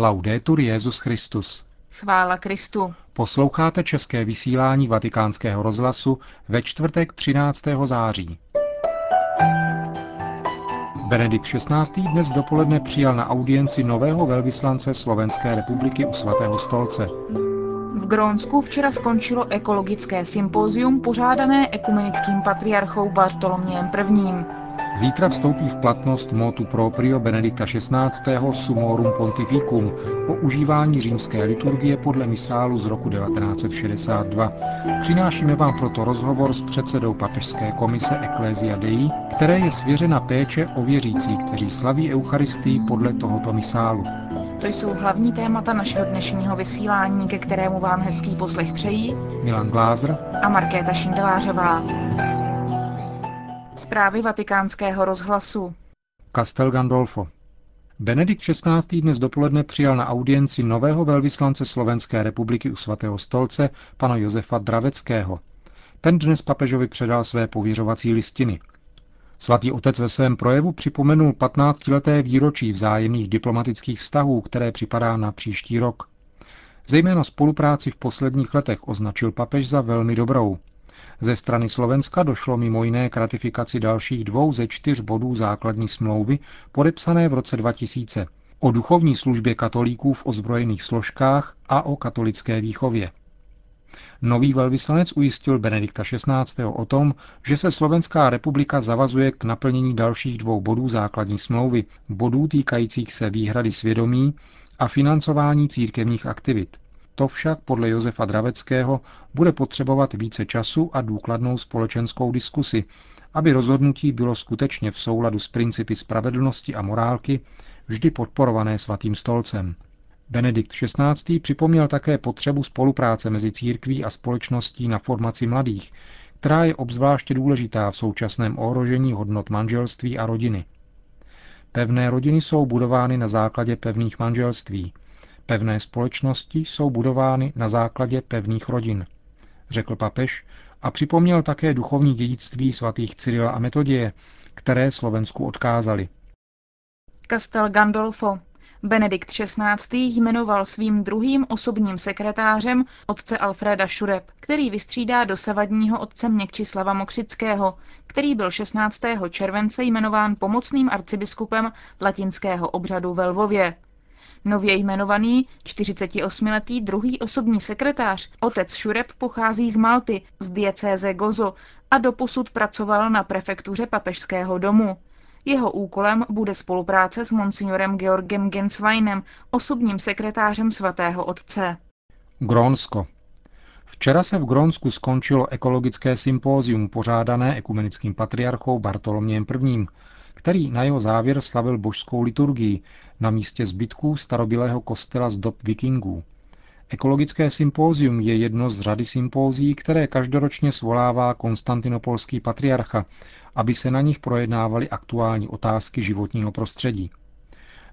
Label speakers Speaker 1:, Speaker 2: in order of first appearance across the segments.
Speaker 1: Laudetur Jezus Christus.
Speaker 2: Chvála Kristu.
Speaker 1: Posloucháte české vysílání Vatikánského rozhlasu ve čtvrtek 13. září. Benedikt XVI. dnes dopoledne přijal na audienci nového velvyslance Slovenské republiky u svatého stolce.
Speaker 2: V Grónsku včera skončilo ekologické sympózium pořádané ekumenickým patriarchou Bartolomějem I.
Speaker 1: Zítra vstoupí v platnost motu proprio Benedikta XVI. Sumorum Pontificum o užívání římské liturgie podle misálu z roku 1962. Přinášíme vám proto rozhovor s předsedou papežské komise Ecclesia Dei, které je svěřena péče o věřící, kteří slaví Eucharistii podle tohoto misálu.
Speaker 2: To jsou hlavní témata našeho dnešního vysílání, ke kterému vám hezký poslech přejí
Speaker 1: Milan Glázer
Speaker 2: a Markéta Šindelářová. Zprávy vatikánského rozhlasu.
Speaker 1: Castel Gandolfo. Benedikt XVI. dnes dopoledne přijal na audienci nového velvyslance Slovenské republiky u svatého stolce, pana Josefa Draveckého. Ten dnes papežovi předal své pověřovací listiny. Svatý otec ve svém projevu připomenul 15-leté výročí vzájemných diplomatických vztahů, které připadá na příští rok. Zejména spolupráci v posledních letech označil papež za velmi dobrou. Ze strany Slovenska došlo mimo jiné k ratifikaci dalších dvou ze čtyř bodů základní smlouvy, podepsané v roce 2000, o duchovní službě katolíků v ozbrojených složkách a o katolické výchově. Nový velvyslanec ujistil Benedikta XVI. o tom, že se Slovenská republika zavazuje k naplnění dalších dvou bodů základní smlouvy, bodů týkajících se výhrady svědomí a financování církevních aktivit. To však podle Josefa Draveckého bude potřebovat více času a důkladnou společenskou diskusi, aby rozhodnutí bylo skutečně v souladu s principy spravedlnosti a morálky, vždy podporované svatým stolcem. Benedikt XVI. připomněl také potřebu spolupráce mezi církví a společností na formaci mladých, která je obzvláště důležitá v současném ohrožení hodnot manželství a rodiny. Pevné rodiny jsou budovány na základě pevných manželství, Pevné společnosti jsou budovány na základě pevných rodin, řekl papež a připomněl také duchovní dědictví svatých Cyrila a Metodie, které Slovensku odkázali.
Speaker 2: Castel Gandolfo. Benedikt XVI. jmenoval svým druhým osobním sekretářem otce Alfreda Šureb, který vystřídá dosavadního otce Měkčislava Mokřického, který byl 16. července jmenován pomocným arcibiskupem latinského obřadu ve Lvově. Nově jmenovaný 48-letý druhý osobní sekretář, otec Šureb pochází z Malty, z diecéze Gozo a doposud pracoval na prefektuře papežského domu. Jeho úkolem bude spolupráce s monsignorem Georgem Gensweinem, osobním sekretářem svatého otce.
Speaker 1: Grónsko. Včera se v Grónsku skončilo ekologické sympózium pořádané ekumenickým patriarchou Bartolomějem I., který na jeho závěr slavil božskou liturgii na místě zbytků starobilého kostela z dob vikingů. Ekologické sympózium je jedno z řady sympózií, které každoročně svolává konstantinopolský patriarcha, aby se na nich projednávaly aktuální otázky životního prostředí.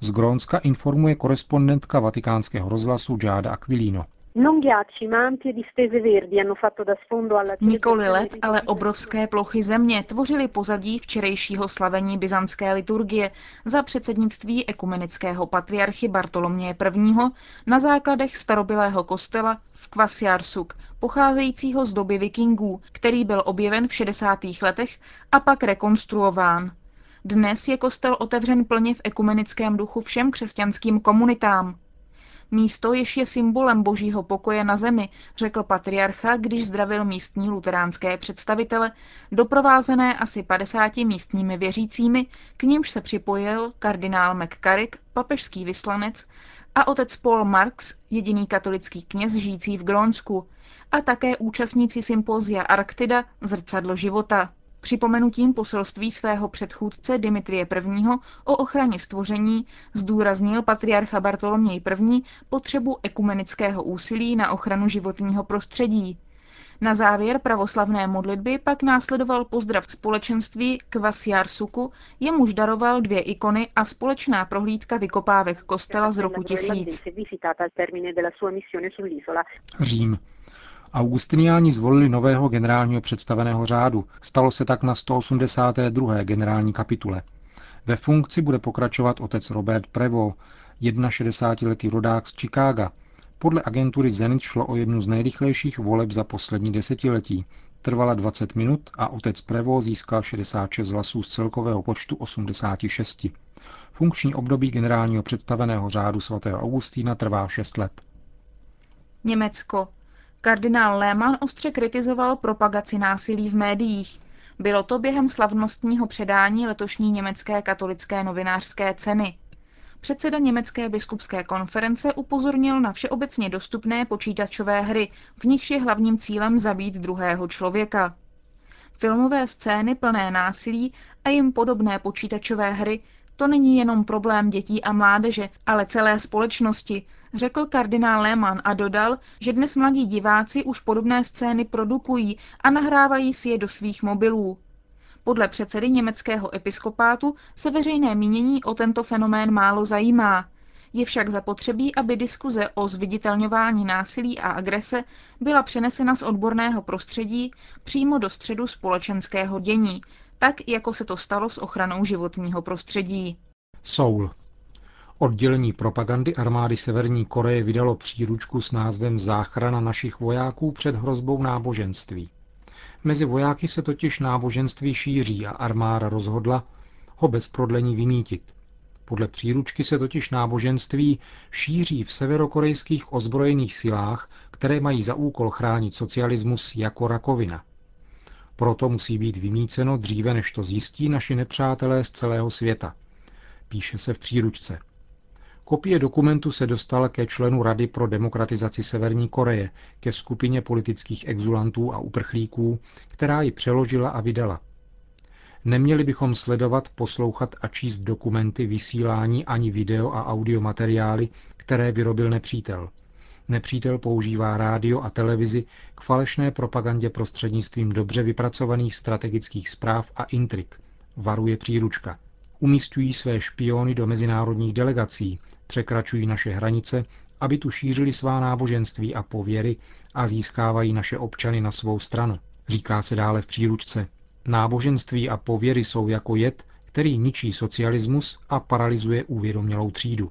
Speaker 1: Z Grónska informuje korespondentka vatikánského rozhlasu Giada Aquilino.
Speaker 2: Nikoli led, ale obrovské plochy země tvořily pozadí včerejšího slavení byzantské liturgie za předsednictví ekumenického patriarchy Bartoloměje I. na základech starobilého kostela v Kvasiarsuk, pocházejícího z doby vikingů, který byl objeven v 60. letech a pak rekonstruován. Dnes je kostel otevřen plně v ekumenickém duchu všem křesťanským komunitám. Místo, jež je symbolem božího pokoje na zemi, řekl patriarcha, když zdravil místní luteránské představitele, doprovázené asi 50 místními věřícími, k nímž se připojil kardinál McCarrick, papežský vyslanec, a otec Paul Marx, jediný katolický kněz žijící v Grónsku, a také účastníci sympózia Arktida Zrcadlo života připomenutím poselství svého předchůdce Dimitrie I. o ochraně stvoření zdůraznil patriarcha Bartoloměj I. potřebu ekumenického úsilí na ochranu životního prostředí. Na závěr pravoslavné modlitby pak následoval pozdrav společenství k Vasiarsuku, jemuž daroval dvě ikony a společná prohlídka vykopávek kostela z roku 1000.
Speaker 1: Řím. Augustiniáni zvolili nového generálního představeného řádu. Stalo se tak na 182. generální kapitule. Ve funkci bude pokračovat otec Robert Prevo, 61-letý rodák z Chicaga. Podle agentury Zenit šlo o jednu z nejrychlejších voleb za poslední desetiletí. Trvala 20 minut a otec Prevo získal 66 hlasů z celkového počtu 86. Funkční období generálního představeného řádu svatého Augustína trvá 6 let.
Speaker 2: Německo. Kardinál Lehmann ostře kritizoval propagaci násilí v médiích. Bylo to během slavnostního předání letošní německé katolické novinářské ceny. Předseda Německé biskupské konference upozornil na všeobecně dostupné počítačové hry, v nichž je hlavním cílem zabít druhého člověka. Filmové scény plné násilí a jim podobné počítačové hry to není jenom problém dětí a mládeže, ale celé společnosti, řekl kardinál Lehmann a dodal, že dnes mladí diváci už podobné scény produkují a nahrávají si je do svých mobilů. Podle předsedy německého episkopátu se veřejné mínění o tento fenomén málo zajímá. Je však zapotřebí, aby diskuze o zviditelňování násilí a agrese byla přenesena z odborného prostředí přímo do středu společenského dění, tak jako se to stalo s ochranou životního prostředí.
Speaker 1: Soul. Oddělení propagandy armády Severní Koreje vydalo příručku s názvem Záchrana našich vojáků před hrozbou náboženství. Mezi vojáky se totiž náboženství šíří a armáda rozhodla ho bez prodlení vymítit. Podle příručky se totiž náboženství šíří v severokorejských ozbrojených silách, které mají za úkol chránit socialismus jako rakovina. Proto musí být vymíceno dříve, než to zjistí naši nepřátelé z celého světa. Píše se v příručce. Kopie dokumentu se dostala ke členu Rady pro demokratizaci Severní Koreje, ke skupině politických exulantů a uprchlíků, která ji přeložila a vydala. Neměli bychom sledovat, poslouchat a číst dokumenty, vysílání ani video a audiomateriály, které vyrobil nepřítel. Nepřítel používá rádio a televizi k falešné propagandě prostřednictvím dobře vypracovaných strategických zpráv a intrik, varuje příručka. Umístují své špiony do mezinárodních delegací, překračují naše hranice, aby tu šířili svá náboženství a pověry a získávají naše občany na svou stranu. Říká se dále v příručce. Náboženství a pověry jsou jako jed, který ničí socialismus a paralyzuje uvědomělou třídu.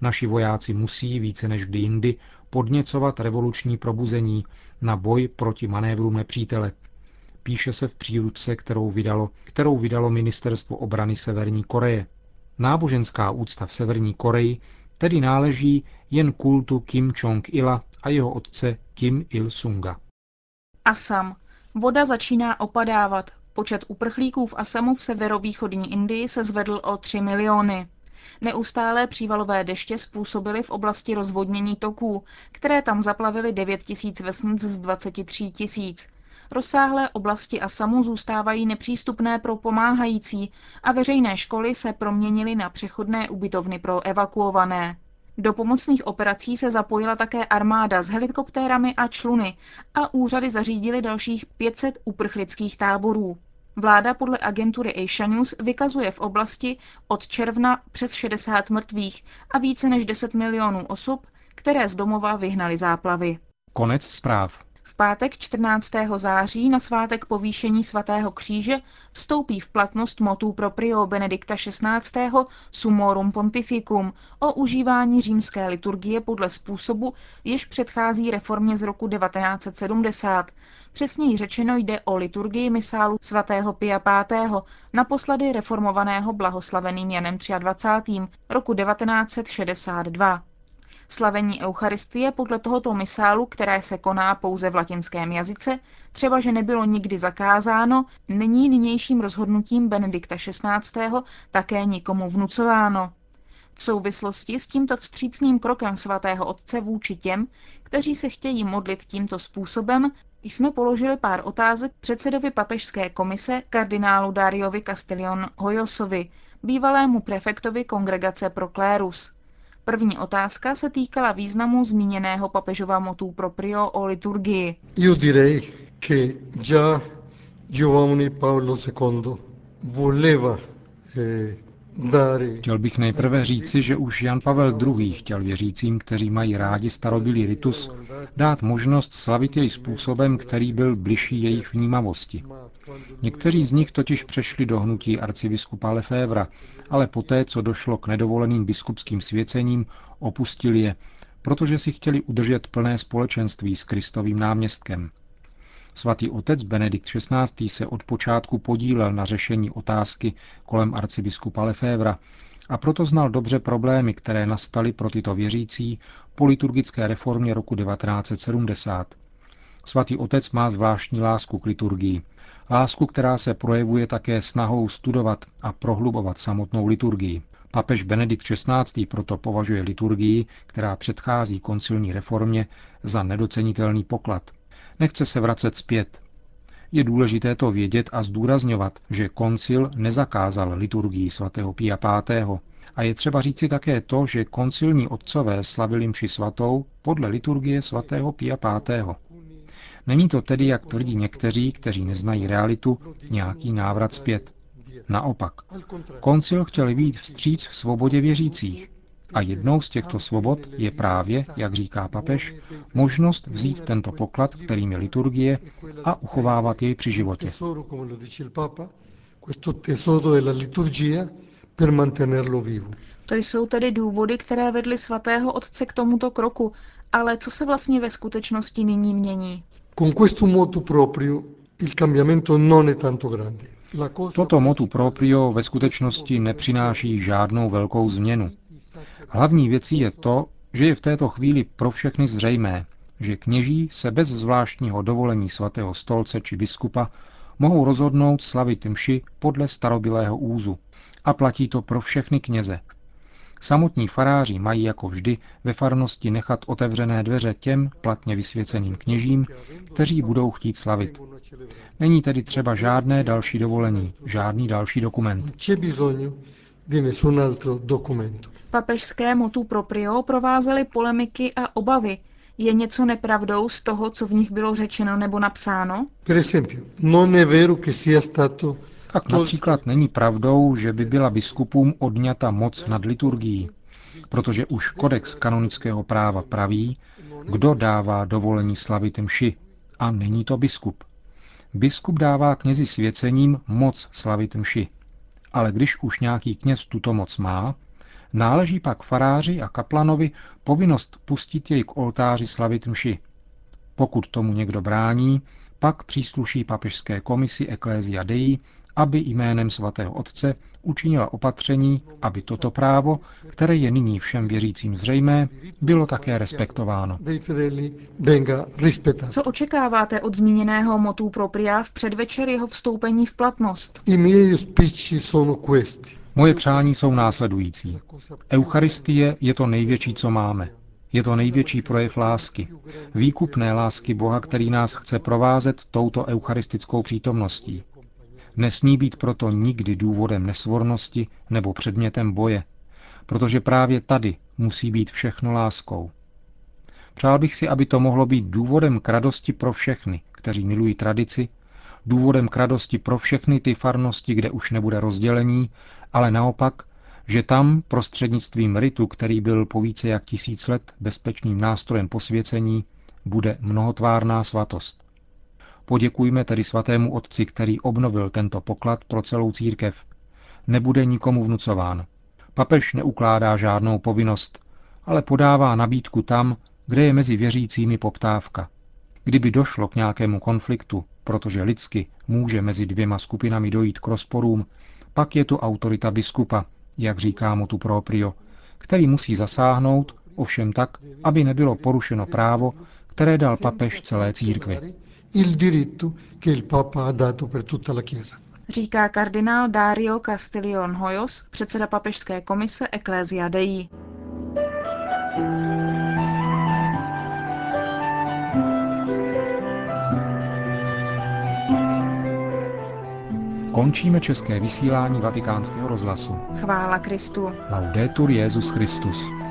Speaker 1: Naši vojáci musí více než kdy jindy podněcovat revoluční probuzení na boj proti manévrům nepřítele. Píše se v příručce, kterou vydalo, kterou vydalo Ministerstvo obrany Severní Koreje. Náboženská úcta v Severní Koreji tedy náleží jen kultu Kim Jong-ila a jeho otce Kim Il-sunga.
Speaker 2: Asam. Voda začíná opadávat. Počet uprchlíků v Asamu v severovýchodní Indii se zvedl o 3 miliony. Neustálé přívalové deště způsobily v oblasti rozvodnění toků, které tam zaplavily 9 tisíc vesnic z 23 tisíc. Rozsáhlé oblasti Asamu zůstávají nepřístupné pro pomáhající a veřejné školy se proměnily na přechodné ubytovny pro evakuované. Do pomocných operací se zapojila také armáda s helikoptérami a čluny a úřady zařídily dalších 500 uprchlických táborů. Vláda podle agentury Asia News vykazuje v oblasti od června přes 60 mrtvých a více než 10 milionů osob, které z domova vyhnali záplavy.
Speaker 1: Konec zpráv.
Speaker 2: V pátek 14. září na svátek povýšení svatého kříže vstoupí v platnost motu proprio Benedikta XVI. Sumorum Pontificum o užívání římské liturgie podle způsobu, jež předchází reformě z roku 1970. Přesněji řečeno jde o liturgii misálu svatého Pia V. naposledy reformovaného blahoslaveným Janem 23. roku 1962. Slavení Eucharistie podle tohoto misálu, které se koná pouze v latinském jazyce, třeba že nebylo nikdy zakázáno, není nynějším rozhodnutím Benedikta XVI. také nikomu vnucováno. V souvislosti s tímto vstřícným krokem svatého otce vůči těm, kteří se chtějí modlit tímto způsobem, jsme položili pár otázek předsedovi papežské komise kardinálu Dariovi Castellion Hoyosovi, bývalému prefektovi kongregace pro klérus. První otázka se týkala významu zmíněného papežova motu proprio o liturgii.
Speaker 3: Io direi che già Giovanni Paolo II voleva eh,
Speaker 1: Chtěl bych nejprve říci, že už Jan Pavel II. chtěl věřícím, kteří mají rádi starobilý ritus, dát možnost slavit jej způsobem, který byl bližší jejich vnímavosti. Někteří z nich totiž přešli do hnutí arcibiskupa Lefévra, ale poté, co došlo k nedovoleným biskupským svěcením, opustili je, protože si chtěli udržet plné společenství s Kristovým náměstkem. Svatý otec Benedikt XVI. se od počátku podílel na řešení otázky kolem arcibiskupa Lefévra a proto znal dobře problémy, které nastaly pro tyto věřící po liturgické reformě roku 1970. Svatý otec má zvláštní lásku k liturgii. Lásku, která se projevuje také snahou studovat a prohlubovat samotnou liturgii. Papež Benedikt XVI. proto považuje liturgii, která předchází koncilní reformě, za nedocenitelný poklad. Nechce se vracet zpět. Je důležité to vědět a zdůrazňovat, že koncil nezakázal liturgii svatého Pia V. A je třeba říci také to, že koncilní otcové slavili mši svatou podle liturgie svatého Pia V. Není to tedy, jak tvrdí někteří, kteří neznají realitu, nějaký návrat zpět. Naopak, koncil chtěl být vstříc v svobodě věřících. A jednou z těchto svobod je právě, jak říká papež, možnost vzít tento poklad, kterým je liturgie, a uchovávat jej při životě.
Speaker 2: To jsou tedy důvody, které vedly svatého otce k tomuto kroku. Ale co se vlastně ve skutečnosti nyní mění?
Speaker 3: Con questo motu proprio il cambiamento non è tanto grande.
Speaker 1: Toto motu proprio ve skutečnosti nepřináší žádnou velkou změnu. Hlavní věcí je to, že je v této chvíli pro všechny zřejmé, že kněží se bez zvláštního dovolení svatého stolce či biskupa mohou rozhodnout slavit mši podle starobilého úzu. A platí to pro všechny kněze, Samotní faráři mají jako vždy ve farnosti nechat otevřené dveře těm platně vysvěceným kněžím, kteří budou chtít slavit. Není tedy třeba žádné další dovolení, žádný další dokument.
Speaker 2: Papežské motu proprio provázely polemiky a obavy. Je něco nepravdou z toho, co v nich bylo řečeno nebo napsáno?
Speaker 3: Per esempio, non è vero che sia stato
Speaker 1: tak například není pravdou, že by byla biskupům odňata moc nad liturgií, protože už kodex kanonického práva praví, kdo dává dovolení slavit mši, a není to biskup. Biskup dává knězi svěcením moc slavit mši. Ale když už nějaký kněz tuto moc má, náleží pak faráři a kaplanovi povinnost pustit jej k oltáři slavit mši. Pokud tomu někdo brání, pak přísluší papežské komisi Ecclesia Dei aby jménem svatého Otce učinila opatření, aby toto právo, které je nyní všem věřícím zřejmé, bylo také respektováno.
Speaker 2: Co očekáváte od zmíněného motu propria v předvečer jeho vstoupení v platnost?
Speaker 1: Moje přání jsou následující. Eucharistie je to největší, co máme. Je to největší projev lásky, výkupné lásky Boha, který nás chce provázet touto eucharistickou přítomností. Nesmí být proto nikdy důvodem nesvornosti nebo předmětem boje, protože právě tady musí být všechno láskou. Přál bych si, aby to mohlo být důvodem k radosti pro všechny, kteří milují tradici, důvodem k radosti pro všechny ty farnosti, kde už nebude rozdělení, ale naopak, že tam prostřednictvím ritu, který byl po více jak tisíc let bezpečným nástrojem posvěcení, bude mnohotvárná svatost. Poděkujme tedy svatému otci, který obnovil tento poklad pro celou církev. Nebude nikomu vnucován. Papež neukládá žádnou povinnost, ale podává nabídku tam, kde je mezi věřícími poptávka. Kdyby došlo k nějakému konfliktu, protože lidsky může mezi dvěma skupinami dojít k rozporům, pak je tu autorita biskupa, jak říká mu tu proprio, který musí zasáhnout, ovšem tak, aby nebylo porušeno právo, které dal papež celé církvi
Speaker 3: il diritto che il Papa ha dato per tutta la Chiesa.
Speaker 2: Říká kardinál Dario Castiglion Hoyos, předseda papežské komise Ecclesia Dei.
Speaker 1: Končíme české vysílání vatikánského rozhlasu.
Speaker 2: Chvála Kristu.
Speaker 1: Laudetur Jezus Christus.